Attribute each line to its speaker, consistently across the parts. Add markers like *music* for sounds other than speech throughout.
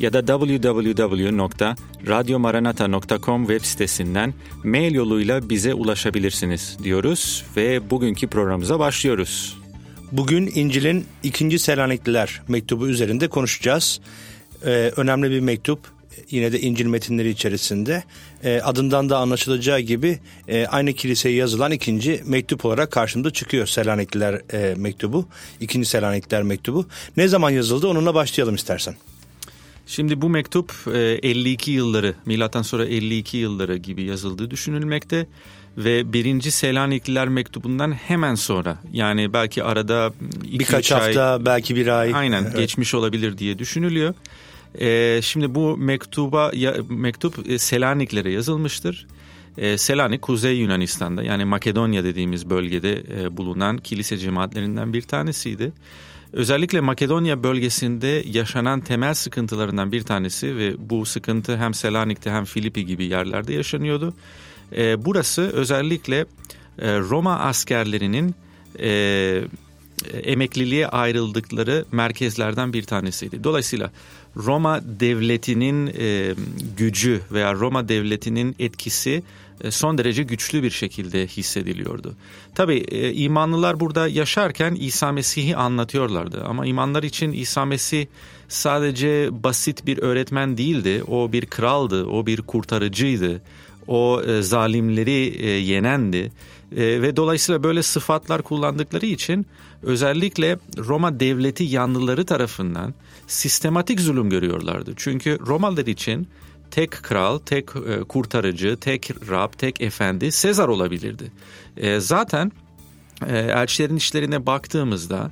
Speaker 1: ya da www.radyomaranata.com web sitesinden mail yoluyla bize ulaşabilirsiniz diyoruz ve bugünkü programımıza başlıyoruz.
Speaker 2: Bugün İncil'in 2. Selanikliler mektubu üzerinde konuşacağız. Ee, önemli bir mektup. Yine de İncil metinleri içerisinde Ee, adından da anlaşılacağı gibi e, aynı kiliseye yazılan ikinci mektup olarak karşımda çıkıyor Selanikliler e, mektubu. İkinci Selanikliler mektubu. Ne zaman yazıldı onunla başlayalım istersen.
Speaker 1: Şimdi bu mektup e, 52 yılları, milattan sonra 52 yılları gibi yazıldığı düşünülmekte ve birinci Selanikliler mektubundan hemen sonra yani belki arada iki,
Speaker 2: Birkaç
Speaker 1: üç ay-
Speaker 2: hafta belki bir ay.
Speaker 1: Aynen
Speaker 2: Evet.
Speaker 1: geçmiş olabilir diye düşünülüyor. Ee, şimdi bu mektuba ya, mektup e, Selaniklere yazılmıştır. Ee, Selanik Kuzey Yunanistan'da yani Makedonya dediğimiz bölgede e, bulunan kilise cemaatlerinden bir tanesiydi. Özellikle Makedonya bölgesinde yaşanan temel sıkıntılarından bir tanesi ve bu sıkıntı hem Selanik'te hem Filipi gibi yerlerde yaşanıyordu. Ee, burası özellikle e, Roma askerlerinin e, emekliliğe ayrıldıkları merkezlerden bir tanesiydi. Dolayısıyla Roma devletinin e, gücü veya Roma devletinin etkisi e, son derece güçlü bir şekilde hissediliyordu. Tabii e, imanlılar burada yaşarken İsa Mesih'i anlatıyorlardı ama imanlar için İsa Mesih sadece basit bir öğretmen değildi. O bir kraldı, o bir kurtarıcıydı. O e, zalimleri e, yenendi E, ve dolayısıyla böyle sıfatlar kullandıkları için özellikle Roma devleti yanlıları tarafından sistematik zulüm görüyorlardı. Çünkü Romalılar için tek kral, tek e, kurtarıcı, tek Rab, tek efendi Sezar olabilirdi. E, zaten e, elçilerin işlerine baktığımızda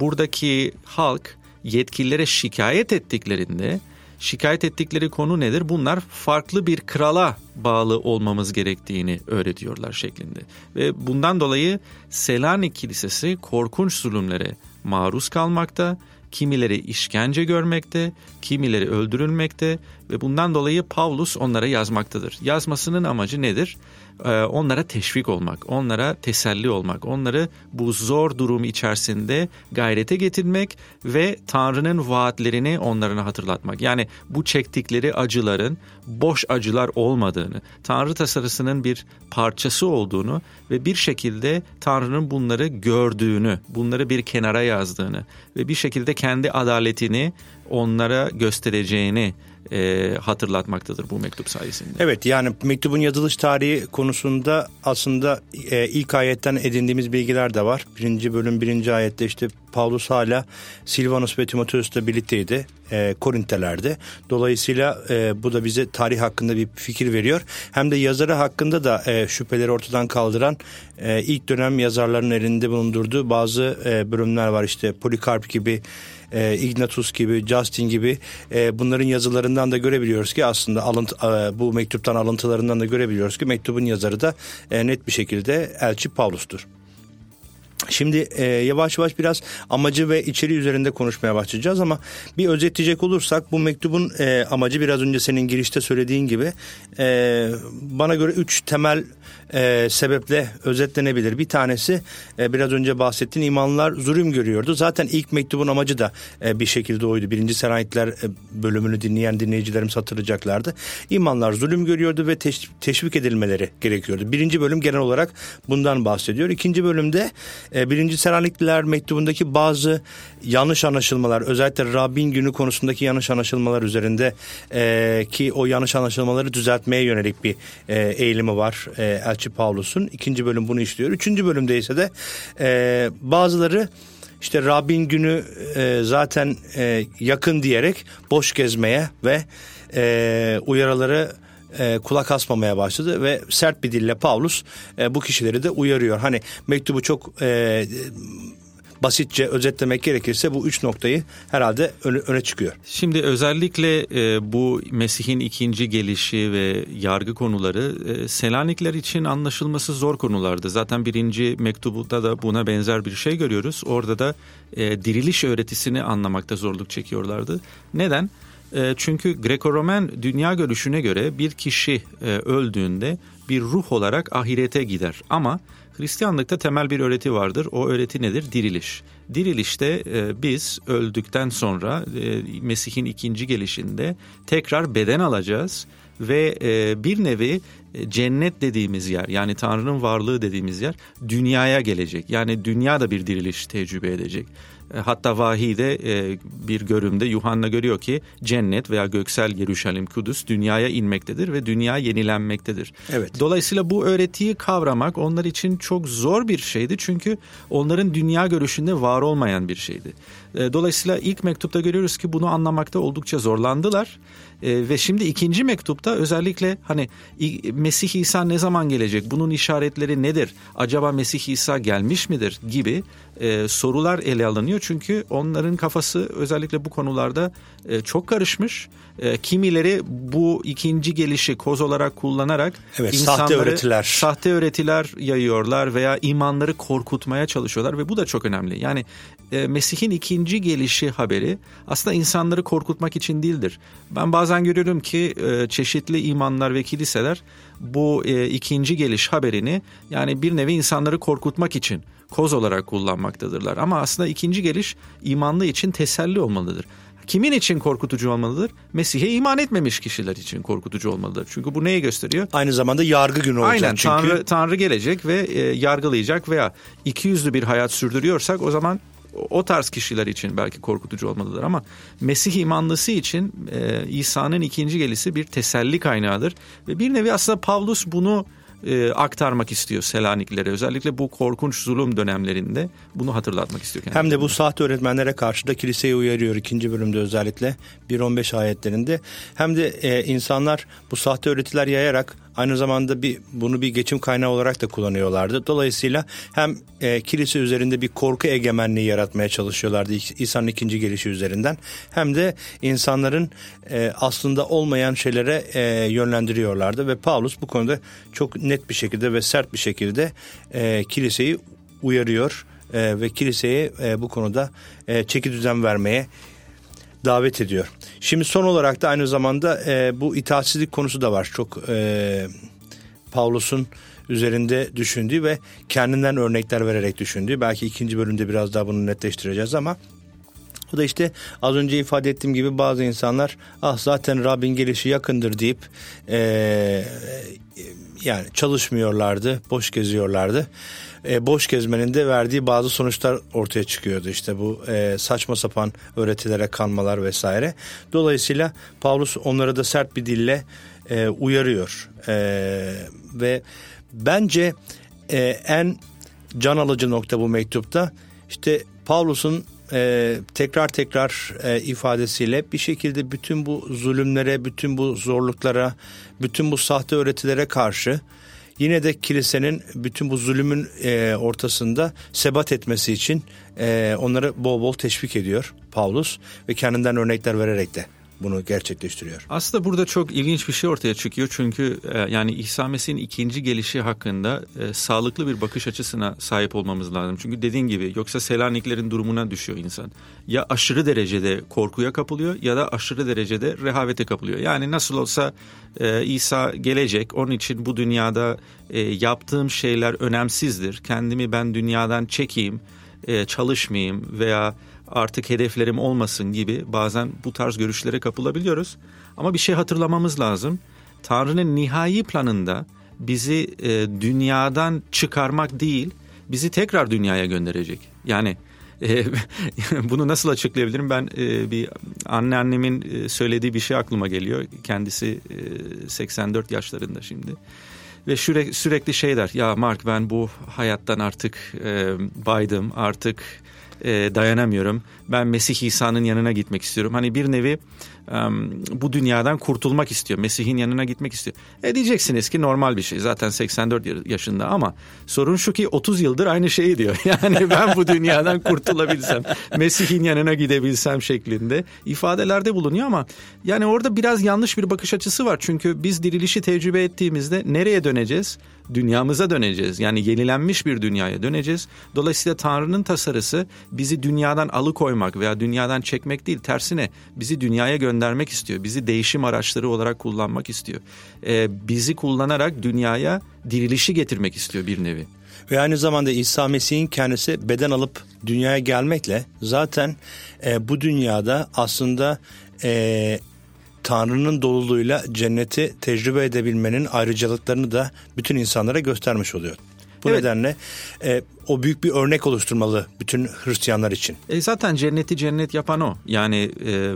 Speaker 1: buradaki halk yetkililere şikayet ettiklerinde şikayet ettikleri konu nedir? Bunlar farklı bir krala bağlı olmamız gerektiğini öğretiyorlar şeklinde. Ve bundan dolayı Selanik Kilisesi korkunç zulümlere maruz kalmakta, kimileri işkence görmekte, kimileri öldürülmekte ve bundan dolayı Pavlus onlara yazmaktadır. Yazmasının amacı nedir? Ee, onlara teşvik olmak, onlara teselli olmak, onları bu zor durum içerisinde gayrete getirmek ve Tanrı'nın vaatlerini onlarına hatırlatmak. Yani bu çektikleri acıların boş acılar olmadığını, Tanrı tasarısının bir parçası olduğunu ve bir şekilde Tanrı'nın bunları gördüğünü, bunları bir kenara yazdığını ve bir şekilde kendi adaletini onlara göstereceğini e, hatırlatmaktadır bu mektup sayesinde.
Speaker 2: Evet yani mektubun yazılış tarihi konusunda aslında e, ilk ayetten edindiğimiz bilgiler de var. Birinci bölüm birinci ayette işte Paulus hala Silvanus ve Timoteus'la birlikteydi e, Korintelerde. Dolayısıyla e, bu da bize tarih hakkında bir fikir veriyor. Hem de yazarı hakkında da e, şüpheleri ortadan kaldıran e, ilk dönem yazarların elinde bulundurduğu bazı e, bölümler var. İşte Polikarp gibi e, Ignatius gibi, Justin gibi e, bunların yazılarından da görebiliyoruz ki aslında alıntı, e, bu mektuptan alıntılarından da görebiliyoruz ki mektubun yazarı da e, net bir şekilde elçi Pavlus'tur. Şimdi e, yavaş yavaş biraz amacı ve içeriği üzerinde konuşmaya başlayacağız ama bir özetleyecek olursak bu mektubun e, amacı biraz önce senin girişte söylediğin gibi e, bana göre üç temel e, sebeple özetlenebilir. Bir tanesi e, biraz önce bahsettiğin imanlılar zulüm görüyordu. Zaten ilk mektubun amacı da e, bir şekilde oydu. Birinci Selanikler e, bölümünü dinleyen dinleyicilerimiz hatırlayacaklardı. İmanlar zulüm görüyordu ve teş- teşvik edilmeleri gerekiyordu. Birinci bölüm genel olarak bundan bahsediyor. İkinci bölümde E, birinci Selanikliler mektubundaki bazı yanlış anlaşılmalar özellikle Rabbin günü konusundaki yanlış anlaşılmalar üzerinde e, ki o yanlış anlaşılmaları düzeltmeye yönelik bir e, eğilimi var e, Elçi Pavlus'un. ikinci bölüm bunu işliyor. Üçüncü bölümde ise de e, bazıları işte Rabbin günü e, zaten e, yakın diyerek boş gezmeye ve e, uyarıları e, kulak asmamaya başladı ve sert bir dille Paulus e, bu kişileri de uyarıyor. Hani mektubu çok e, basitçe özetlemek gerekirse bu üç noktayı herhalde öne, öne çıkıyor.
Speaker 1: Şimdi özellikle e, bu Mesih'in ikinci gelişi ve yargı konuları e, Selanikler için anlaşılması zor konulardı. Zaten birinci mektubunda da buna benzer bir şey görüyoruz. Orada da e, diriliş öğretisini anlamakta zorluk çekiyorlardı. Neden? E, çünkü Greco-Romen dünya görüşüne göre bir kişi e, öldüğünde bir ruh olarak ahirete gider. Ama Hristiyanlıkta temel bir öğreti vardır. O öğreti nedir? Diriliş. Dirilişte e, biz öldükten sonra e, Mesih'in ikinci gelişinde tekrar beden alacağız ve e, bir nevi e, cennet dediğimiz yer yani Tanrı'nın varlığı dediğimiz yer dünyaya gelecek. Yani dünya da bir diriliş tecrübe edecek. E, hatta vahide e, bir görümde Yuhanna görüyor ki cennet veya göksel Yeruşalim Kudüs dünyaya inmektedir ve dünya yenilenmektedir. Evet. Dolayısıyla bu öğretiyi kavramak onlar için çok zor bir şeydi çünkü onların dünya görüşünde var olmayan bir şeydi. E, dolayısıyla ilk mektupta görüyoruz ki bunu anlamakta oldukça zorlandılar. E, ve şimdi ikinci mektupta özellikle hani Mesih İsa ne zaman gelecek? Bunun işaretleri nedir? Acaba Mesih İsa gelmiş midir? gibi e, sorular ele alınıyor. Çünkü onların kafası özellikle bu konularda e, çok karışmış. E, kimileri bu ikinci gelişi koz olarak kullanarak
Speaker 2: evet, sahte öğretiler
Speaker 1: sahte öğretiler yayıyorlar veya imanları korkutmaya çalışıyorlar ve bu da çok önemli. Yani e, Mesih'in ikinci gelişi haberi aslında insanları korkutmak için değildir. Ben bazen görüyorum ki e, çeşitli imanlar ve kiliseler bu e, ikinci geliş haberini yani bir nevi insanları korkutmak için koz olarak kullanmaktadırlar. Ama aslında ikinci geliş imanlı için teselli olmalıdır. Kimin için korkutucu olmalıdır? Mesih'e iman etmemiş kişiler için korkutucu olmalıdır. Çünkü bu neyi gösteriyor?
Speaker 2: Aynı zamanda yargı günü olacak
Speaker 1: Aynen,
Speaker 2: çünkü.
Speaker 1: Tanrı, Tanrı gelecek ve e, yargılayacak veya iki yüzlü bir hayat sürdürüyorsak o zaman o tarz kişiler için belki korkutucu olmalıdır ama Mesih imanlısı için e, İsa'nın ikinci gelisi bir teselli kaynağıdır ve bir nevi aslında Pavlus bunu e, aktarmak istiyor Selaniklilere. Özellikle bu korkunç zulüm dönemlerinde bunu hatırlatmak istiyor.
Speaker 2: Kendine. Hem de bu sahte öğretmenlere karşı da kiliseyi uyarıyor ikinci bölümde özellikle 1.15 ayetlerinde. Hem de e, insanlar bu sahte öğretiler yayarak Aynı zamanda bir bunu bir geçim kaynağı olarak da kullanıyorlardı. Dolayısıyla hem e, kilise üzerinde bir korku egemenliği yaratmaya çalışıyorlardı İsa'nın ikinci gelişi üzerinden. Hem de insanların e, aslında olmayan şeylere e, yönlendiriyorlardı ve Paulus bu konuda çok net bir şekilde ve sert bir şekilde e, kiliseyi uyarıyor e, ve kiliseye e, bu konuda e, çeki düzen vermeye davet ediyor. Şimdi son olarak da aynı zamanda e, bu itaatsizlik konusu da var. Çok e, Pavlus'un üzerinde düşündüğü ve kendinden örnekler vererek düşündüğü. Belki ikinci bölümde biraz daha bunu netleştireceğiz ama bu da işte az önce ifade ettiğim gibi bazı insanlar ah zaten Rabbin gelişi yakındır deyip e, yani çalışmıyorlardı, boş geziyorlardı e, boş gezmenin de verdiği bazı sonuçlar ortaya çıkıyordu. İşte bu e, saçma sapan öğretilere kanmalar vesaire. Dolayısıyla Paulus onları da sert bir dille e, uyarıyor. E, ve bence e, en can alıcı nokta bu mektupta işte Paulus'un e, tekrar tekrar e, ifadesiyle bir şekilde bütün bu zulümlere, bütün bu zorluklara, bütün bu sahte öğretilere karşı Yine de kilisenin bütün bu zulümün e, ortasında sebat etmesi için e, onları bol bol teşvik ediyor Paulus ve kendinden örnekler vererek de bunu gerçekleştiriyor.
Speaker 1: Aslında burada çok ilginç bir şey ortaya çıkıyor çünkü e, yani İsa Mesih'in ikinci gelişi hakkında e, sağlıklı bir bakış açısına sahip olmamız lazım. Çünkü dediğin gibi yoksa Selaniklerin durumuna düşüyor insan. Ya aşırı derecede korkuya kapılıyor ya da aşırı derecede rehavete kapılıyor. Yani nasıl olsa e, İsa gelecek onun için bu dünyada yaptığım şeyler önemsizdir. Kendimi ben dünyadan çekeyim, e, çalışmayayım veya artık hedeflerim olmasın gibi bazen bu tarz görüşlere kapılabiliyoruz. Ama bir şey hatırlamamız lazım. Tanrı'nın nihai planında bizi e, dünyadan çıkarmak değil, bizi tekrar dünyaya gönderecek. Yani e, *laughs* bunu nasıl açıklayabilirim? Ben e, bir anneannemin e, söylediği bir şey aklıma geliyor. Kendisi e, 84 yaşlarında şimdi. Ve sürekli, şey der. Ya Mark ben bu hayattan artık e, baydım. Artık e, dayanamıyorum. Ben Mesih İsa'nın yanına gitmek istiyorum. Hani bir nevi bu dünyadan kurtulmak istiyor. Mesih'in yanına gitmek istiyor. E diyeceksiniz ki normal bir şey. Zaten 84 yaşında ama sorun şu ki 30 yıldır aynı şeyi diyor. *laughs* Yani ben bu dünyadan kurtulabilsem, Mesih'in yanına gidebilsem şeklinde ifadelerde bulunuyor ama yani orada biraz yanlış bir bakış açısı var. Çünkü biz dirilişi tecrübe ettiğimizde nereye döneceğiz? Dünyamıza döneceğiz. Yani yenilenmiş bir dünyaya döneceğiz. Dolayısıyla Tanrı'nın tasarısı bizi dünyadan alıkoymak veya dünyadan çekmek değil. Tersine bizi dünyaya göndermek istiyor. Bizi değişim araçları olarak kullanmak istiyor. E, bizi kullanarak dünyaya dirilişi getirmek istiyor bir nevi.
Speaker 2: Ve aynı zamanda İsa Mesih'in kendisi beden alıp dünyaya gelmekle zaten e, bu dünyada aslında e, Tanrı'nın doluluğuyla cenneti tecrübe edebilmenin ayrıcalıklarını da bütün insanlara göstermiş oluyor. Bu evet. nedenle e, o büyük bir örnek oluşturmalı bütün Hristiyanlar için.
Speaker 1: E zaten cenneti cennet yapan o. Yani e,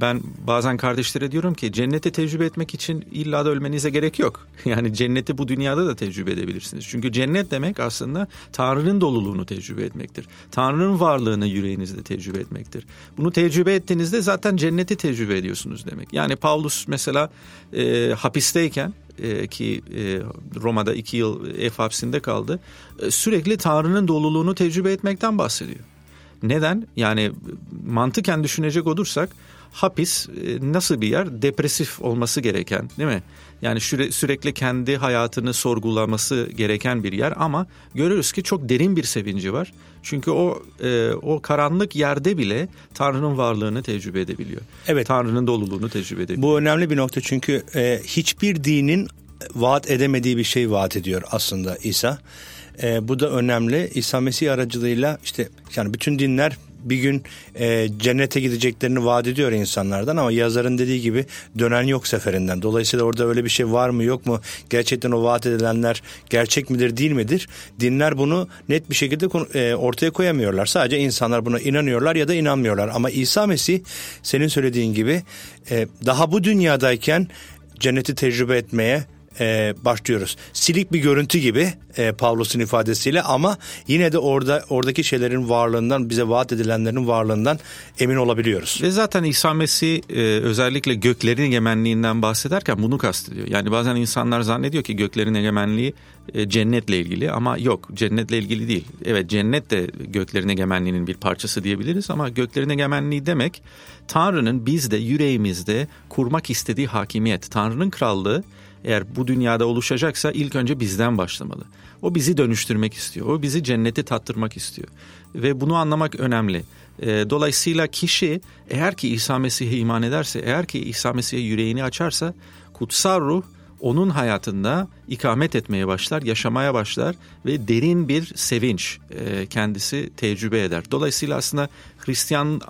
Speaker 1: ben bazen kardeşlere diyorum ki cenneti tecrübe etmek için illa da ölmenize gerek yok. *laughs* Yani cenneti bu dünyada da tecrübe edebilirsiniz. Çünkü cennet demek aslında Tanrı'nın doluluğunu tecrübe etmektir. Tanrı'nın varlığını yüreğinizde tecrübe etmektir. Bunu tecrübe ettiğinizde zaten cenneti tecrübe ediyorsunuz demek. Yani Paulus mesela e, hapisteyken e, ki e, Roma'da iki yıl ev hapsinde kaldı. E, sürekli Tanrı'nın doluluğunu tecrübe etmekten bahsediyor. Neden? Yani mantıken düşünecek olursak hapis e, nasıl bir yer? Depresif olması gereken değil mi? Yani süre, sürekli kendi hayatını sorgulaması gereken bir yer ama görürüz ki çok derin bir sevinci var. Çünkü o e, o karanlık yerde bile Tanrı'nın varlığını tecrübe edebiliyor. Evet. Tanrı'nın doluluğunu tecrübe edebiliyor.
Speaker 2: Bu önemli bir nokta çünkü e, hiçbir dinin vaat edemediği bir şey vaat ediyor aslında İsa. E, bu da önemli. İsa Mesih aracılığıyla işte yani bütün dinler bir gün e, cennete gideceklerini vaat ediyor insanlardan ama yazarın dediği gibi dönen yok seferinden. Dolayısıyla orada öyle bir şey var mı yok mu? Gerçekten o vaat edilenler gerçek midir değil midir? Dinler bunu net bir şekilde e, ortaya koyamıyorlar. Sadece insanlar buna inanıyorlar ya da inanmıyorlar. Ama İsa Mesih senin söylediğin gibi e, daha bu dünyadayken cenneti tecrübe etmeye e, başlıyoruz. Silik bir görüntü gibi e, Pavlos'un ifadesiyle ama yine de orada oradaki şeylerin varlığından bize vaat edilenlerin varlığından emin olabiliyoruz.
Speaker 1: Ve zaten İsa Mesih e, özellikle göklerin egemenliğinden bahsederken bunu kastediyor. Yani bazen insanlar zannediyor ki göklerin egemenliği e, cennetle ilgili ama yok cennetle ilgili değil. Evet cennet de göklerin egemenliğinin bir parçası diyebiliriz ama göklerin egemenliği demek Tanrı'nın bizde yüreğimizde kurmak istediği hakimiyet. Tanrı'nın krallığı eğer bu dünyada oluşacaksa ilk önce bizden başlamalı. O bizi dönüştürmek istiyor. O bizi cenneti tattırmak istiyor. Ve bunu anlamak önemli. E, dolayısıyla kişi eğer ki İsa Mesih'e iman ederse, eğer ki İsa Mesih'e yüreğini açarsa kutsal ruh onun hayatında ikamet etmeye başlar, yaşamaya başlar ve derin bir sevinç e, kendisi tecrübe eder. Dolayısıyla aslında Hristiyan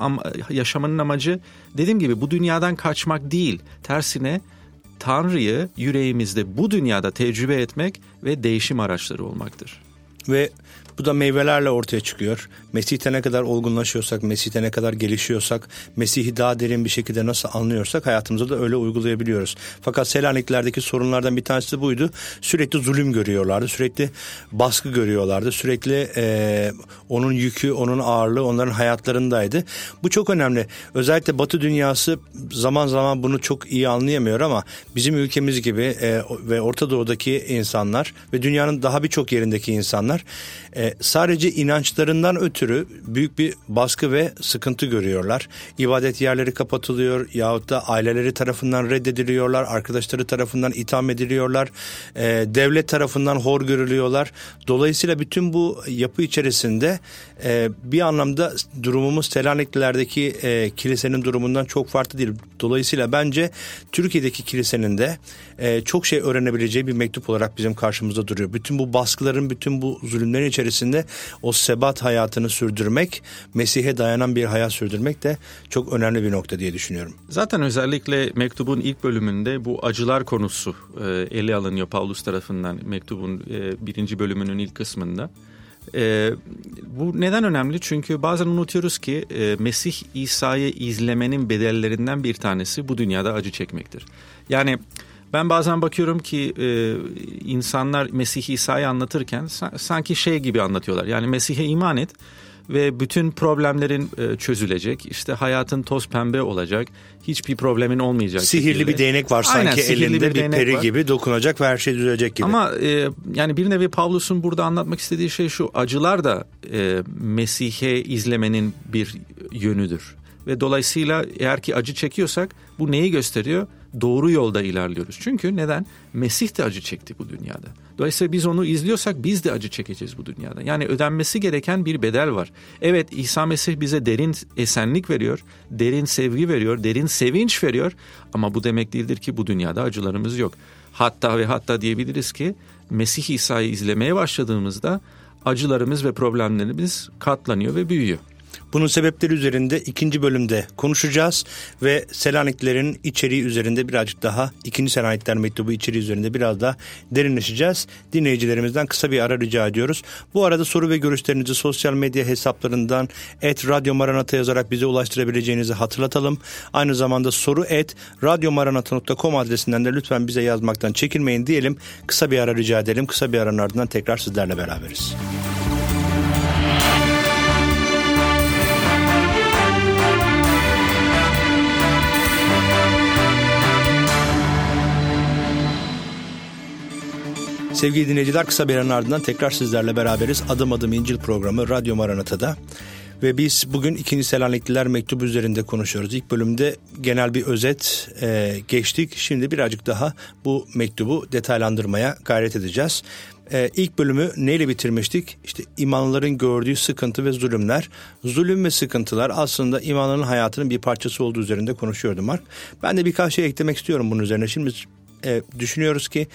Speaker 1: yaşamanın amacı dediğim gibi bu dünyadan kaçmak değil, tersine Tanrı'yı yüreğimizde bu dünyada tecrübe etmek ve değişim araçları olmaktır.
Speaker 2: Ve bu da meyvelerle ortaya çıkıyor. Mesih'te ne kadar olgunlaşıyorsak, Mesih'te ne kadar gelişiyorsak, Mesih'i daha derin bir şekilde nasıl anlıyorsak hayatımıza da öyle uygulayabiliyoruz. Fakat Selanikler'deki sorunlardan bir tanesi buydu. Sürekli zulüm görüyorlardı, sürekli baskı görüyorlardı, sürekli e, onun yükü, onun ağırlığı onların hayatlarındaydı. Bu çok önemli. Özellikle Batı dünyası zaman zaman bunu çok iyi anlayamıyor ama bizim ülkemiz gibi e, ve Orta Doğu'daki insanlar ve dünyanın daha birçok yerindeki insanlar e, sadece inançlarından ötürü büyük bir baskı ve sıkıntı görüyorlar. İbadet yerleri kapatılıyor yahut da aileleri tarafından reddediliyorlar, arkadaşları tarafından itham ediliyorlar, e, devlet tarafından hor görülüyorlar. Dolayısıyla bütün bu yapı içerisinde e, bir anlamda durumumuz Selanikliler'deki e, kilisenin durumundan çok farklı değil. Dolayısıyla bence Türkiye'deki kilisenin de e, çok şey öğrenebileceği bir mektup olarak bizim karşımızda duruyor. Bütün bu baskıların, bütün bu zulümlerin içerisinde o sebat hayatını sürdürmek, Mesih'e dayanan bir hayat sürdürmek de çok önemli bir nokta diye düşünüyorum.
Speaker 1: Zaten özellikle mektubun ilk bölümünde bu acılar konusu e, ele alınıyor Paulus tarafından mektubun e, birinci bölümünün ilk kısmında. E, bu neden önemli? Çünkü bazen unutuyoruz ki e, Mesih İsa'yı izlemenin bedellerinden bir tanesi bu dünyada acı çekmektir. Yani ben bazen bakıyorum ki e, insanlar Mesih İsa'yı anlatırken sanki şey gibi anlatıyorlar. Yani Mesih'e iman et ve bütün problemlerin e, çözülecek. İşte hayatın toz pembe olacak. Hiçbir problemin olmayacak.
Speaker 2: Sihirli
Speaker 1: şekilde.
Speaker 2: bir değnek var sanki Aynen, elinde bir, bir peri var. gibi dokunacak ve her şey düzelecek gibi.
Speaker 1: Ama e, yani bir nevi Pavlus'un burada anlatmak istediği şey şu. Acılar da e, Mesih'e izlemenin bir yönüdür. Ve dolayısıyla eğer ki acı çekiyorsak bu neyi gösteriyor? Doğru yolda ilerliyoruz. Çünkü neden? Mesih de acı çekti bu dünyada. Dolayısıyla biz onu izliyorsak biz de acı çekeceğiz bu dünyada. Yani ödenmesi gereken bir bedel var. Evet İsa Mesih bize derin esenlik veriyor, derin sevgi veriyor, derin sevinç veriyor. Ama bu demek değildir ki bu dünyada acılarımız yok. Hatta ve hatta diyebiliriz ki Mesih İsa'yı izlemeye başladığımızda acılarımız ve problemlerimiz katlanıyor ve büyüyor.
Speaker 2: Bunun sebepleri üzerinde ikinci bölümde konuşacağız ve Selaniklilerin içeriği üzerinde birazcık daha ikinci Selanikliler mektubu içeriği üzerinde biraz daha derinleşeceğiz. Dinleyicilerimizden kısa bir ara rica ediyoruz. Bu arada soru ve görüşlerinizi sosyal medya hesaplarından et Radyo Maranata yazarak bize ulaştırabileceğinizi hatırlatalım. Aynı zamanda soru et radyomaranata.com adresinden de lütfen bize yazmaktan çekinmeyin diyelim. Kısa bir ara rica edelim. Kısa bir aranın ardından tekrar sizlerle beraberiz. Sevgili dinleyiciler kısa bir aranın ardından tekrar sizlerle beraberiz. Adım Adım İncil programı Radyo Maranata'da. Ve biz bugün ikinci Selanikliler mektubu üzerinde konuşuyoruz. İlk bölümde genel bir özet e, geçtik. Şimdi birazcık daha bu mektubu detaylandırmaya gayret edeceğiz. E, ilk bölümü neyle bitirmiştik? İşte imanların gördüğü sıkıntı ve zulümler. Zulüm ve sıkıntılar aslında imanların hayatının bir parçası olduğu üzerinde konuşuyordum Mark. Ben de birkaç şey eklemek istiyorum bunun üzerine. Şimdi e, düşünüyoruz ki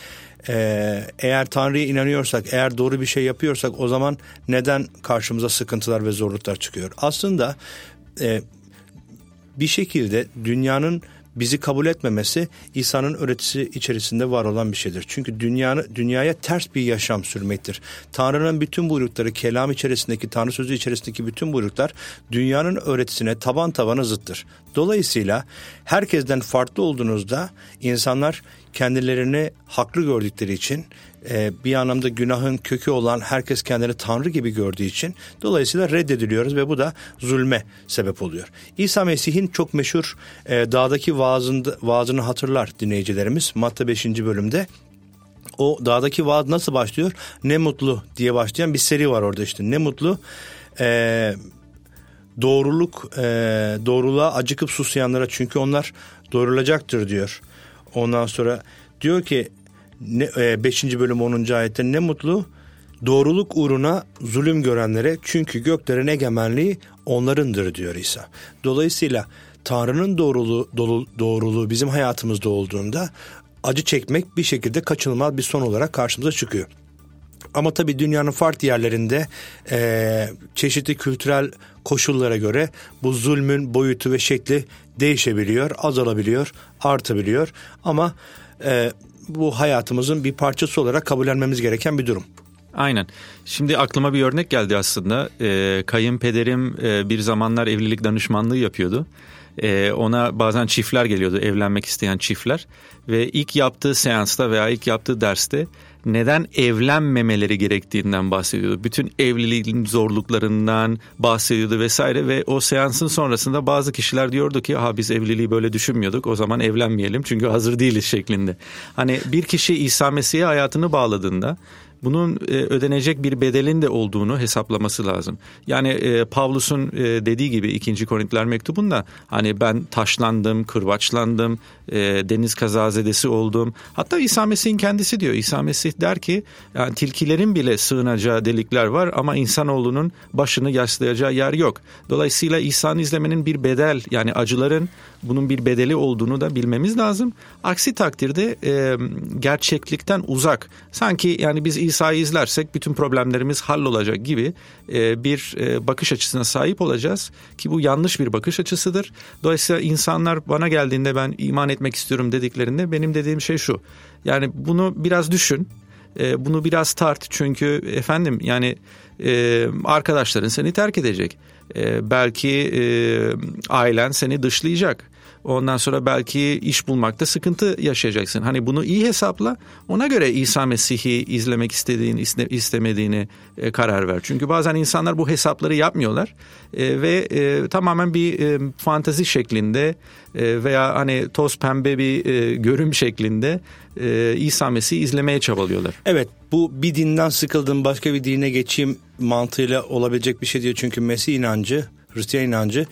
Speaker 2: e, eğer Tanrı'ya inanıyorsak, eğer doğru bir şey yapıyorsak o zaman neden karşımıza sıkıntılar ve zorluklar çıkıyor? Aslında e, bir şekilde dünyanın bizi kabul etmemesi İsa'nın öğretisi içerisinde var olan bir şeydir. Çünkü dünyanı, dünyaya ters bir yaşam sürmektir. Tanrı'nın bütün buyrukları, kelam içerisindeki, Tanrı sözü içerisindeki bütün buyruklar dünyanın öğretisine taban tabana zıttır. Dolayısıyla herkesten farklı olduğunuzda insanlar kendilerini haklı gördükleri için e, bir anlamda günahın kökü olan herkes kendini Tanrı gibi gördüğü için dolayısıyla reddediliyoruz ve bu da zulme sebep oluyor. İsa Mesih'in çok meşhur e, dağdaki vaazında, vaazını hatırlar dinleyicilerimiz Matta 5. bölümde. O dağdaki vaaz nasıl başlıyor? Ne mutlu diye başlayan bir seri var orada işte. Ne mutlu e, doğruluk e, doğruluğa acıkıp susayanlara çünkü onlar doğrulacaktır diyor. Ondan sonra diyor ki 5. E, bölüm 10. ayette ne mutlu doğruluk uğruna zulüm görenlere çünkü göklerin egemenliği onlarındır diyor İsa. Dolayısıyla Tanrı'nın doğruluğu, doğruluğu bizim hayatımızda olduğunda acı çekmek bir şekilde kaçınılmaz bir son olarak karşımıza çıkıyor. Ama tabii dünyanın farklı yerlerinde e, çeşitli kültürel koşullara göre bu zulmün boyutu ve şekli değişebiliyor, azalabiliyor, artabiliyor. Ama e, bu hayatımızın bir parçası olarak kabullenmemiz gereken bir durum.
Speaker 1: Aynen. Şimdi aklıma bir örnek geldi aslında. Ee, kayınpederim e, bir zamanlar evlilik danışmanlığı yapıyordu. Ee, ona bazen çiftler geliyordu, evlenmek isteyen çiftler. Ve ilk yaptığı seansta veya ilk yaptığı derste neden evlenmemeleri gerektiğinden bahsediyordu. Bütün evliliğin zorluklarından bahsediyordu vesaire ve o seansın sonrasında bazı kişiler diyordu ki ha biz evliliği böyle düşünmüyorduk o zaman evlenmeyelim çünkü hazır değiliz şeklinde. Hani bir kişi İsa Mesih'e hayatını bağladığında bunun e, ödenecek bir bedelin de olduğunu hesaplaması lazım. Yani e, Pavlus'un e, dediği gibi 2. Korintiler mektubunda hani ben taşlandım, kırbaçlandım, e, deniz kazazedesi oldum. Hatta İsa Mesih'in kendisi diyor. İsa Mesih der ki yani tilkilerin bile sığınacağı delikler var ama insanoğlunun başını yaslayacağı yer yok. Dolayısıyla İsa'nın izlemenin bir bedel yani acıların bunun bir bedeli olduğunu da bilmemiz lazım. Aksi takdirde e, gerçeklikten uzak. Sanki yani biz İsa'yı izlersek bütün problemlerimiz hallolacak gibi e, bir e, bakış açısına sahip olacağız ki bu yanlış bir bakış açısıdır. Dolayısıyla insanlar bana geldiğinde ben iman etmek istiyorum dediklerinde benim dediğim şey şu. Yani bunu biraz düşün e, bunu biraz tart çünkü efendim yani arkadaşların seni terk edecek. Belki ailen seni dışlayacak. Ondan sonra belki iş bulmakta sıkıntı yaşayacaksın. Hani bunu iyi hesapla. Ona göre İsa Mesih'i izlemek istediğini, istemediğini e, karar ver. Çünkü bazen insanlar bu hesapları yapmıyorlar e, ve e, tamamen bir fantazi şeklinde veya hani toz pembe bir görüm şeklinde İsa Mesih'i izlemeye çabalıyorlar.
Speaker 2: Evet bu bir dinden sıkıldım başka bir dine geçeyim mantığıyla olabilecek bir şey diyor. Çünkü Mesih inancı, Hristiyan inancı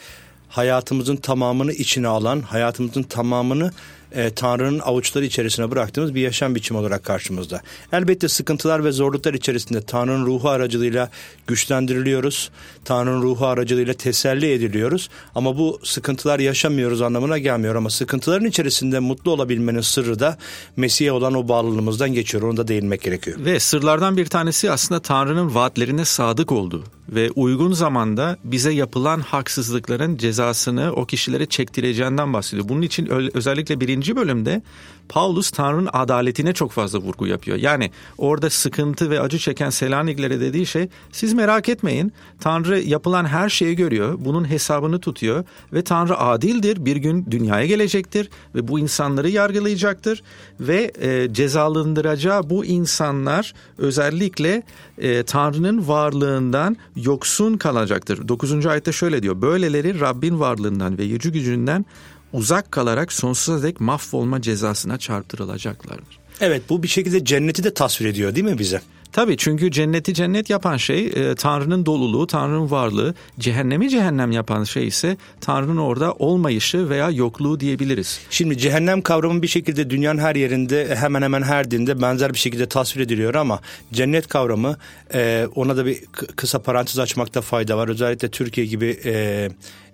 Speaker 2: hayatımızın tamamını içine alan, hayatımızın tamamını e, Tanrı'nın avuçları içerisine bıraktığımız bir yaşam biçimi olarak karşımızda. Elbette sıkıntılar ve zorluklar içerisinde Tanrı'nın ruhu aracılığıyla güçlendiriliyoruz. Tanrı'nın ruhu aracılığıyla teselli ediliyoruz. Ama bu sıkıntılar yaşamıyoruz anlamına gelmiyor. Ama sıkıntıların içerisinde mutlu olabilmenin sırrı da Mesih'e olan o bağlılığımızdan geçiyor. Onu da değinmek gerekiyor.
Speaker 1: Ve sırlardan bir tanesi aslında Tanrı'nın vaatlerine sadık olduğu ve uygun zamanda bize yapılan haksızlıkların cezasını o kişilere çektireceğinden bahsediyor. Bunun için özellikle birinci bölümde Paulus Tanrı'nın adaletine çok fazla vurgu yapıyor. Yani orada sıkıntı ve acı çeken Selaniklere dediği şey siz merak etmeyin Tanrı yapılan her şeyi görüyor bunun hesabını tutuyor ve Tanrı adildir bir gün dünyaya gelecektir ve bu insanları yargılayacaktır ve e, cezalandıracağı bu insanlar özellikle e, Tanrı'nın varlığından yoksun kalacaktır. 9. ayette şöyle diyor böyleleri Rabbin varlığından ve yücü gücünden uzak kalarak sonsuza dek mahvolma cezasına çarptırılacaklardır.
Speaker 2: Evet bu bir şekilde cenneti de tasvir ediyor değil mi bize?
Speaker 1: Tabii çünkü cenneti cennet yapan şey e, Tanrı'nın doluluğu, Tanrı'nın varlığı. Cehennemi cehennem yapan şey ise Tanrı'nın orada olmayışı veya yokluğu diyebiliriz.
Speaker 2: Şimdi cehennem kavramı bir şekilde dünyanın her yerinde hemen hemen her dinde benzer bir şekilde tasvir ediliyor ama cennet kavramı e, ona da bir kısa parantez açmakta fayda var. Özellikle Türkiye gibi e,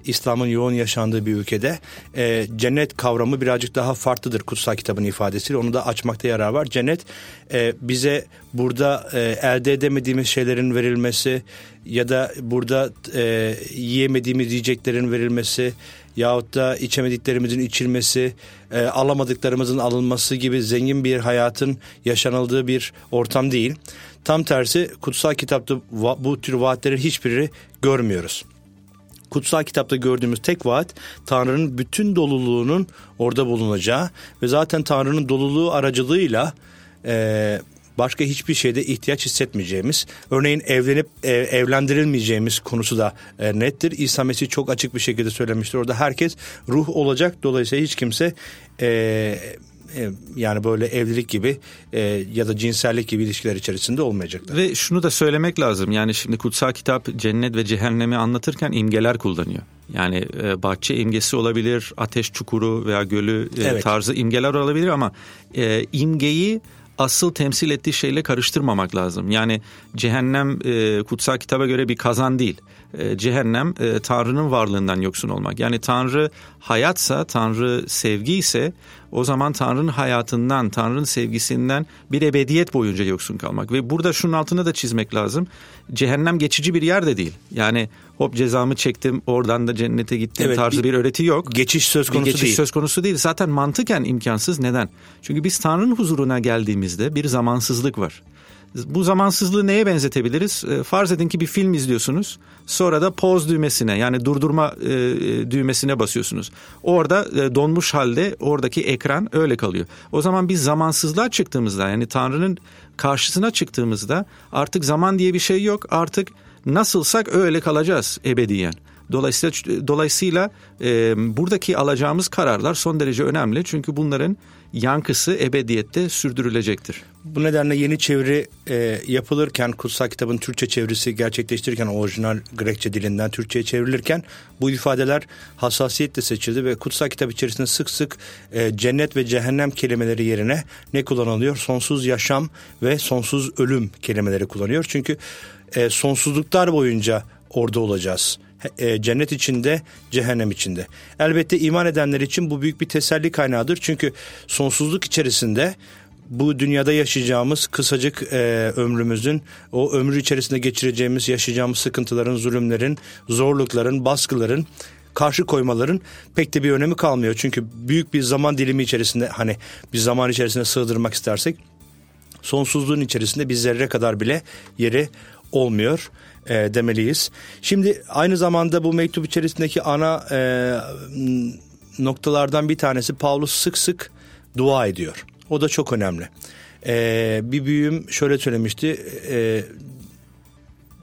Speaker 2: İslam'ın yoğun yaşandığı bir ülkede e, cennet kavramı birazcık daha farklıdır kutsal kitabın ifadesiyle. Onu da açmakta yarar var. Cennet e, bize burada e, elde edemediğimiz şeylerin verilmesi ya da burada e, yiyemediğimiz yiyeceklerin verilmesi yahut da içemediklerimizin içilmesi, e, alamadıklarımızın alınması gibi zengin bir hayatın yaşanıldığı bir ortam değil. Tam tersi kutsal kitapta bu tür vaatlerin hiçbirini görmüyoruz kutsal kitapta gördüğümüz tek vaat Tanrı'nın bütün doluluğunun orada bulunacağı ve zaten Tanrı'nın doluluğu aracılığıyla e, başka hiçbir şeyde ihtiyaç hissetmeyeceğimiz, örneğin evlenip e, evlendirilmeyeceğimiz konusu da e, nettir. İsa Mesih çok açık bir şekilde söylemiştir. Orada herkes ruh olacak. Dolayısıyla hiç kimse e, e, yani böyle evlilik gibi e, ya da cinsellik gibi ilişkiler içerisinde olmayacaklar.
Speaker 1: Ve şunu da söylemek lazım yani şimdi kutsal kitap cennet ve cehennemi anlatırken imgeler kullanıyor. Yani e, bahçe imgesi olabilir, ateş çukuru veya gölü e, evet. tarzı imgeler olabilir ama e, imgeyi asıl temsil ettiği şeyle karıştırmamak lazım. Yani cehennem e, kutsal kitaba göre bir kazan değil. E, cehennem e, Tanrı'nın varlığından yoksun olmak. Yani Tanrı hayatsa, Tanrı sevgi ise o zaman Tanrı'nın hayatından, Tanrı'nın sevgisinden bir ebediyet boyunca yoksun kalmak. Ve burada şunun altını da çizmek lazım. Cehennem geçici bir yer de değil. Yani hop cezamı çektim oradan da cennete gittim evet, tarzı bir, bir öğreti yok.
Speaker 2: Geçiş söz konusu bir
Speaker 1: geçiş
Speaker 2: değil.
Speaker 1: söz konusu değil. Zaten mantıken imkansız. Neden? Çünkü biz Tanrı'nın huzuruna geldiğimizde bir zamansızlık var. Bu zamansızlığı neye benzetebiliriz? E, farz edin ki bir film izliyorsunuz. Sonra da pause düğmesine yani durdurma e, e, düğmesine basıyorsunuz. Orada e, donmuş halde oradaki ekran öyle kalıyor. O zaman biz zamansızlığa çıktığımızda yani Tanrı'nın karşısına çıktığımızda artık zaman diye bir şey yok. Artık nasılsak öyle kalacağız ebediyen. Dolayısıyla dolayısıyla e, buradaki alacağımız kararlar son derece önemli. Çünkü bunların yankısı ebediyette sürdürülecektir.
Speaker 2: Bu nedenle yeni çeviri e, yapılırken kutsal kitabın Türkçe çevirisi gerçekleştirirken orijinal Grekçe dilinden Türkçe'ye çevrilirken bu ifadeler hassasiyetle seçildi ve kutsal kitap içerisinde sık sık e, cennet ve cehennem kelimeleri yerine ne kullanılıyor? Sonsuz yaşam ve sonsuz ölüm kelimeleri kullanıyor. Çünkü e, sonsuzluklar boyunca orada olacağız e, cennet içinde, cehennem içinde. Elbette iman edenler için bu büyük bir teselli kaynağıdır. Çünkü sonsuzluk içerisinde bu dünyada yaşayacağımız kısacık e, ömrümüzün, o ömrü içerisinde geçireceğimiz, yaşayacağımız sıkıntıların, zulümlerin, zorlukların, baskıların karşı koymaların pek de bir önemi kalmıyor. Çünkü büyük bir zaman dilimi içerisinde hani bir zaman içerisinde sığdırmak istersek sonsuzluğun içerisinde bir zerre kadar bile yeri olmuyor e, demeliyiz. Şimdi aynı zamanda bu mektup içerisindeki ana e, noktalardan bir tanesi Paulus sık sık dua ediyor. O da çok önemli. E, bir büyüğüm şöyle söylemişti. E,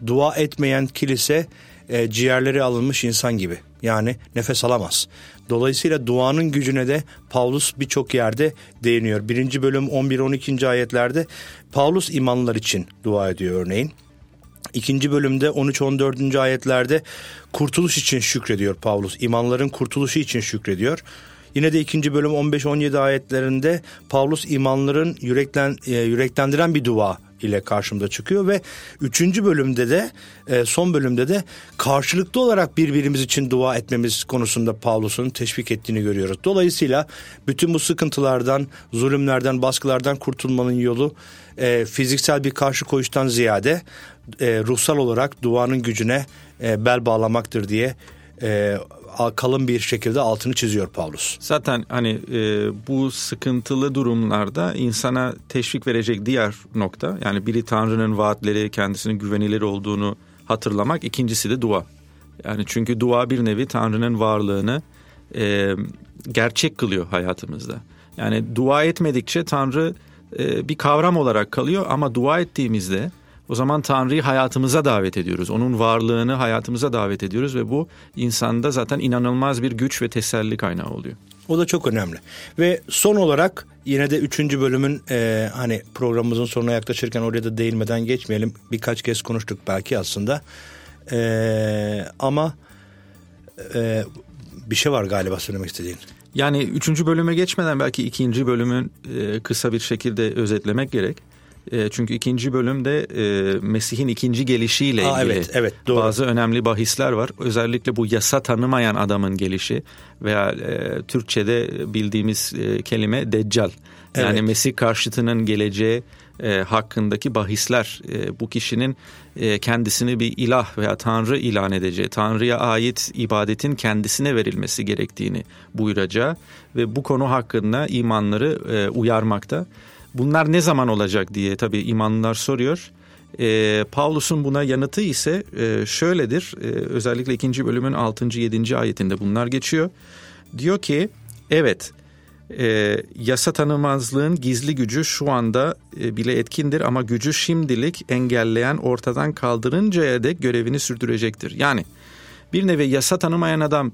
Speaker 2: dua etmeyen kilise e, ciğerleri alınmış insan gibi. Yani nefes alamaz. Dolayısıyla duanın gücüne de Paulus birçok yerde değiniyor. Birinci bölüm 11-12. ayetlerde Paulus imanlar için dua ediyor örneğin. İkinci bölümde 13-14. ayetlerde kurtuluş için şükrediyor Paulus. İmanların kurtuluşu için şükrediyor. Yine de ikinci bölüm 15-17 ayetlerinde Paulus imanların yüreklen, e, yüreklendiren bir dua ile karşımda çıkıyor ve üçüncü bölümde de e, son bölümde de karşılıklı olarak birbirimiz için dua etmemiz konusunda Paulus'un teşvik ettiğini görüyoruz. Dolayısıyla bütün bu sıkıntılardan, zulümlerden, baskılardan kurtulmanın yolu e, fiziksel bir karşı koyuştan ziyade e, ruhsal olarak duanın gücüne e, bel bağlamaktır diye e, kalın bir şekilde altını çiziyor Paulus.
Speaker 1: Zaten hani e, bu sıkıntılı durumlarda insana teşvik verecek diğer nokta yani biri Tanrı'nın vaatleri kendisinin güvenilir olduğunu hatırlamak ikincisi de dua. Yani çünkü dua bir nevi Tanrı'nın varlığını e, gerçek kılıyor hayatımızda. Yani dua etmedikçe Tanrı e, bir kavram olarak kalıyor ama dua ettiğimizde o zaman Tanrı'yı hayatımıza davet ediyoruz. Onun varlığını hayatımıza davet ediyoruz ve bu insanda zaten inanılmaz bir güç ve teselli kaynağı oluyor.
Speaker 2: O da çok önemli. Ve son olarak yine de üçüncü bölümün e, hani programımızın sonuna yaklaşırken oraya da değinmeden geçmeyelim. Birkaç kez konuştuk belki aslında. E, ama e, bir şey var galiba söylemek istediğin.
Speaker 1: Yani üçüncü bölüme geçmeden belki ikinci bölümün e, kısa bir şekilde özetlemek gerek. E, çünkü ikinci bölümde e, Mesih'in ikinci gelişiyle ilgili
Speaker 2: evet, evet, doğru.
Speaker 1: bazı önemli bahisler var. Özellikle bu yasa tanımayan adamın gelişi veya e, Türkçe'de bildiğimiz e, kelime deccal. Yani evet. Mesih karşıtının geleceği e, hakkındaki bahisler e, bu kişinin e, kendisini bir ilah veya tanrı ilan edeceği, tanrıya ait ibadetin kendisine verilmesi gerektiğini buyuracağı ve bu konu hakkında imanları e, uyarmakta. Bunlar ne zaman olacak diye tabii imanlılar soruyor. E, Paulus'un buna yanıtı ise e, şöyledir. E, özellikle ikinci bölümün 6. 7. ayetinde bunlar geçiyor. Diyor ki evet e, yasa tanımazlığın gizli gücü şu anda e, bile etkindir ama gücü şimdilik engelleyen ortadan kaldırıncaya dek görevini sürdürecektir. Yani bir nevi yasa tanımayan adam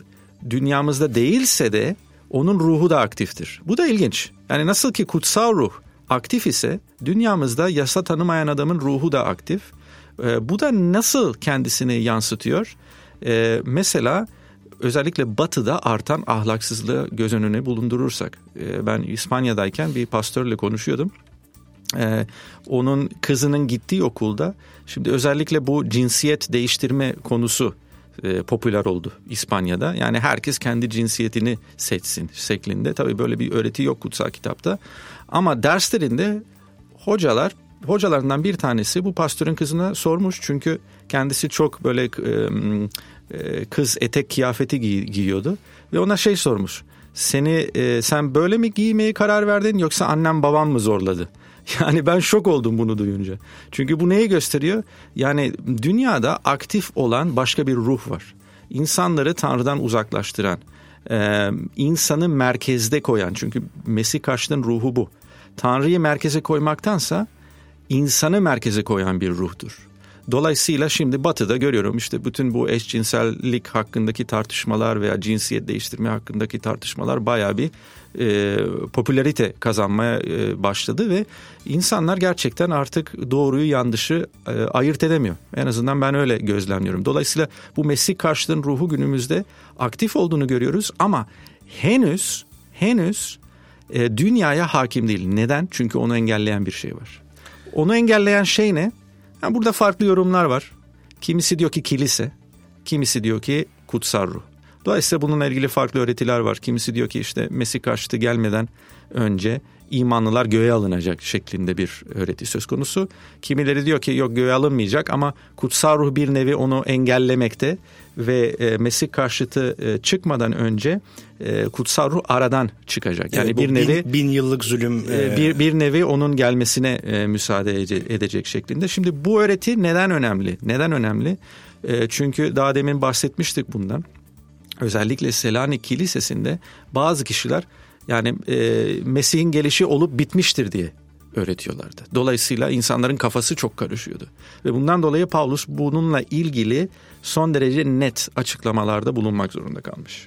Speaker 1: dünyamızda değilse de onun ruhu da aktiftir. Bu da ilginç. Yani nasıl ki kutsal ruh aktif ise dünyamızda yasa tanımayan adamın ruhu da aktif. E, bu da nasıl kendisini yansıtıyor? E, mesela özellikle batıda artan ahlaksızlığı göz önüne bulundurursak. E, ben İspanya'dayken bir pastörle konuşuyordum. Ee, onun kızının gittiği okulda şimdi özellikle bu cinsiyet değiştirme konusu e, popüler oldu İspanya'da. Yani herkes kendi cinsiyetini seçsin şeklinde. Tabii böyle bir öğreti yok kutsal kitapta. Ama derslerinde hocalar hocalarından bir tanesi bu pastörün kızına sormuş çünkü kendisi çok böyle e, kız etek kıyafeti giy, giyiyordu ve ona şey sormuş. Seni e, sen böyle mi giymeye karar verdin yoksa annem babam mı zorladı? *laughs* Yani ben şok oldum bunu duyunca. Çünkü bu neyi gösteriyor? Yani dünyada aktif olan başka bir ruh var. İnsanları Tanrı'dan uzaklaştıran, insanı merkezde koyan. Çünkü Mesih karşıtın ruhu bu. Tanrı'yı merkeze koymaktansa insanı merkeze koyan bir ruhtur. Dolayısıyla şimdi batıda görüyorum işte bütün bu eşcinsellik hakkındaki tartışmalar veya cinsiyet değiştirme hakkındaki tartışmalar baya bir e, popülarite kazanmaya e, başladı ve insanlar gerçekten artık doğruyu yanlışı e, ayırt edemiyor. En azından ben öyle gözlemliyorum. Dolayısıyla bu Mesih karşıtının ruhu günümüzde aktif olduğunu görüyoruz ama henüz henüz e, dünyaya hakim değil. Neden? Çünkü onu engelleyen bir şey var. Onu engelleyen şey ne? Yani burada farklı yorumlar var. Kimisi diyor ki kilise, kimisi diyor ki kutsal ruh. Dolayısıyla bununla ilgili farklı öğretiler var. Kimisi diyor ki işte Mesih karşıtı gelmeden önce imanlılar göğe alınacak şeklinde bir öğreti söz konusu. Kimileri diyor ki yok göğe alınmayacak ama kutsal ruh bir nevi onu engellemekte ve e, Mesih karşıtı e, çıkmadan önce e, kutsal ruh aradan çıkacak. Yani
Speaker 2: Evet,
Speaker 1: bir nevi
Speaker 2: bin, bin yıllık zulüm.
Speaker 1: e,
Speaker 2: e,
Speaker 1: bir bir nevi onun gelmesine e, müsaade ede- edecek şeklinde. Şimdi bu öğreti neden önemli? Neden önemli? E, çünkü daha demin bahsetmiştik bundan. Özellikle Selanik Kilisesi'nde bazı kişiler yani e, Mesih'in gelişi olup bitmiştir diye öğretiyorlardı. Dolayısıyla insanların kafası çok karışıyordu. Ve bundan dolayı Paulus bununla ilgili son derece net açıklamalarda bulunmak zorunda kalmış.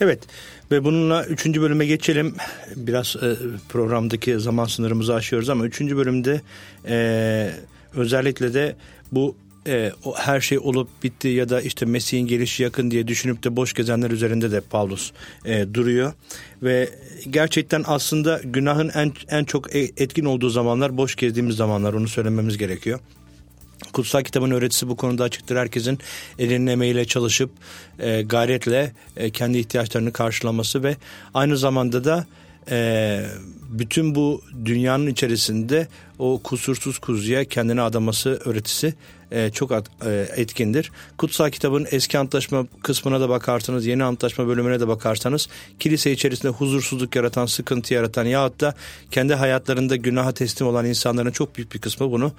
Speaker 2: Evet ve bununla üçüncü bölüme geçelim. Biraz e, programdaki zaman sınırımızı aşıyoruz ama üçüncü bölümde e, özellikle de bu e, o her şey olup bitti ya da işte Mesih'in gelişi yakın diye düşünüp de boş gezenler üzerinde de Paulus e, duruyor ve gerçekten aslında günahın en en çok e- etkin olduğu zamanlar boş gezdiğimiz zamanlar onu söylememiz gerekiyor. Kutsal kitabın öğretisi bu konuda açıktır. Herkesin elinin emeğiyle çalışıp e, gayretle e, kendi ihtiyaçlarını karşılaması ve aynı zamanda da e, bütün bu dünyanın içerisinde o kusursuz kuzuya kendini adaması öğretisi e, çok at- e, etkindir. Kutsal kitabın eski antlaşma kısmına da bakarsanız, yeni antlaşma bölümüne de bakarsanız kilise içerisinde huzursuzluk yaratan, sıkıntı yaratan yahut da kendi hayatlarında günaha teslim olan insanların çok büyük bir kısmı bunu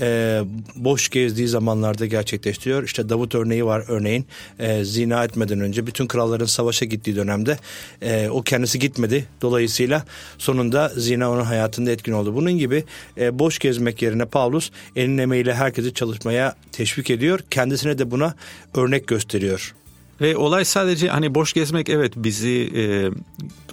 Speaker 2: e, boş gezdiği zamanlarda gerçekleştiriyor. İşte Davut örneği var örneğin e, zina etmeden önce bütün kralların savaşa gittiği dönemde e, o kendisi gitmedi. Dolayısıyla sonunda zina onun hayatında etkin oldu. Bunun gibi e, boş gezmek yerine Paulus elin emeğiyle herkesi çalışmaya teşvik ediyor. Kendisine de buna örnek gösteriyor.
Speaker 1: Ve olay sadece hani boş gezmek evet bizi e,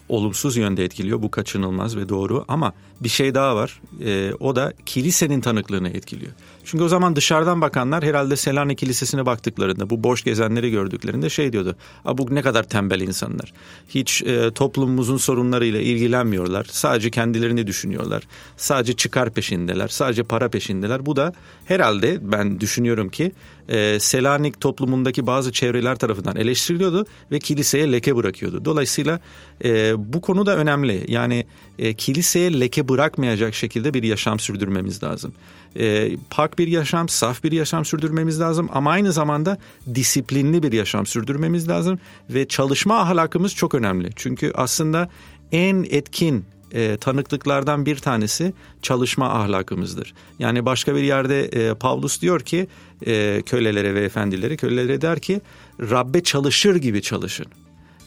Speaker 1: olumsuz yönde etkiliyor. Bu kaçınılmaz ve doğru ama bir şey daha var. E, o da kilisenin tanıklığını etkiliyor. Çünkü o zaman dışarıdan bakanlar herhalde Selanik Kilisesi'ne baktıklarında bu boş gezenleri gördüklerinde şey diyordu. A bu ne kadar tembel insanlar. Hiç e, toplumumuzun sorunlarıyla ilgilenmiyorlar. Sadece kendilerini düşünüyorlar. Sadece çıkar peşindeler. Sadece para peşindeler. Bu da herhalde ben düşünüyorum ki e, Selanik toplumundaki bazı çevreler tarafından eleştiriliyordu ve kiliseye leke bırakıyordu. Dolayısıyla e, bu konu da önemli. Yani e, kiliseye leke bırakmayacak şekilde bir yaşam sürdürmemiz lazım. E, bir yaşam, saf bir yaşam sürdürmemiz lazım ama aynı zamanda disiplinli bir yaşam sürdürmemiz lazım ve çalışma ahlakımız çok önemli. Çünkü aslında en etkin e, tanıklıklardan bir tanesi çalışma ahlakımızdır. Yani başka bir yerde e, Pavlus diyor ki e, kölelere ve efendilere kölelere der ki Rabbe çalışır gibi çalışın.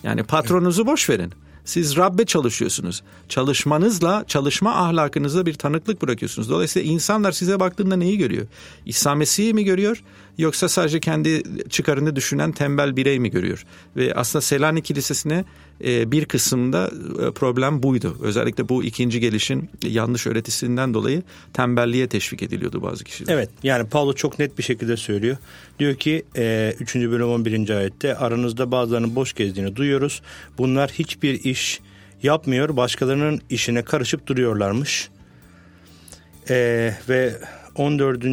Speaker 1: Yani patronunuzu boş verin. Siz Rabbe çalışıyorsunuz. Çalışmanızla, çalışma ahlakınızla bir tanıklık bırakıyorsunuz. Dolayısıyla insanlar size baktığında neyi görüyor? İsa Mesih'i mi görüyor? Yoksa sadece kendi çıkarını düşünen tembel birey mi görüyor? Ve aslında Selanik Kilisesi'ne e, bir kısımda e, problem buydu. Özellikle bu ikinci gelişin yanlış öğretisinden dolayı tembelliğe teşvik ediliyordu bazı kişiler.
Speaker 2: Evet yani Paulo çok net bir şekilde söylüyor. Diyor ki e, 3. bölüm 11. ayette aranızda bazılarının boş gezdiğini duyuyoruz. Bunlar hiçbir iş yapmıyor başkalarının işine karışıp duruyorlarmış. E, ve 14.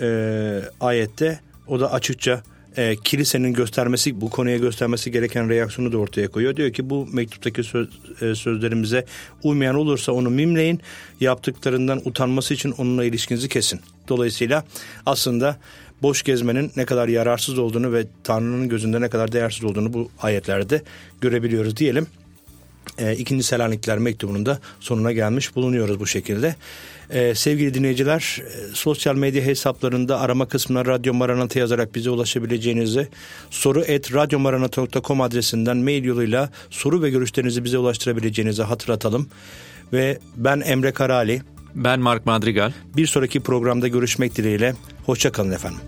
Speaker 2: E, ayette o da açıkça e, kilisenin göstermesi bu konuya göstermesi gereken reaksiyonu da ortaya koyuyor. Diyor ki bu mektuptaki söz, e, sözlerimize uymayan olursa onu mimleyin. Yaptıklarından utanması için onunla ilişkinizi kesin. Dolayısıyla aslında boş gezmenin ne kadar yararsız olduğunu ve Tanrı'nın gözünde ne kadar değersiz olduğunu bu ayetlerde görebiliyoruz diyelim. E, ikinci Selanikliler mektubunun da sonuna gelmiş bulunuyoruz bu şekilde. E, sevgili dinleyiciler e, sosyal medya hesaplarında arama kısmına Radyo Maranata yazarak bize ulaşabileceğinizi soru et radyomaranata.com adresinden mail yoluyla soru ve görüşlerinizi bize ulaştırabileceğinizi hatırlatalım. Ve ben Emre Karali.
Speaker 1: Ben Mark Madrigal.
Speaker 2: Bir sonraki programda görüşmek dileğiyle. Hoşçakalın efendim.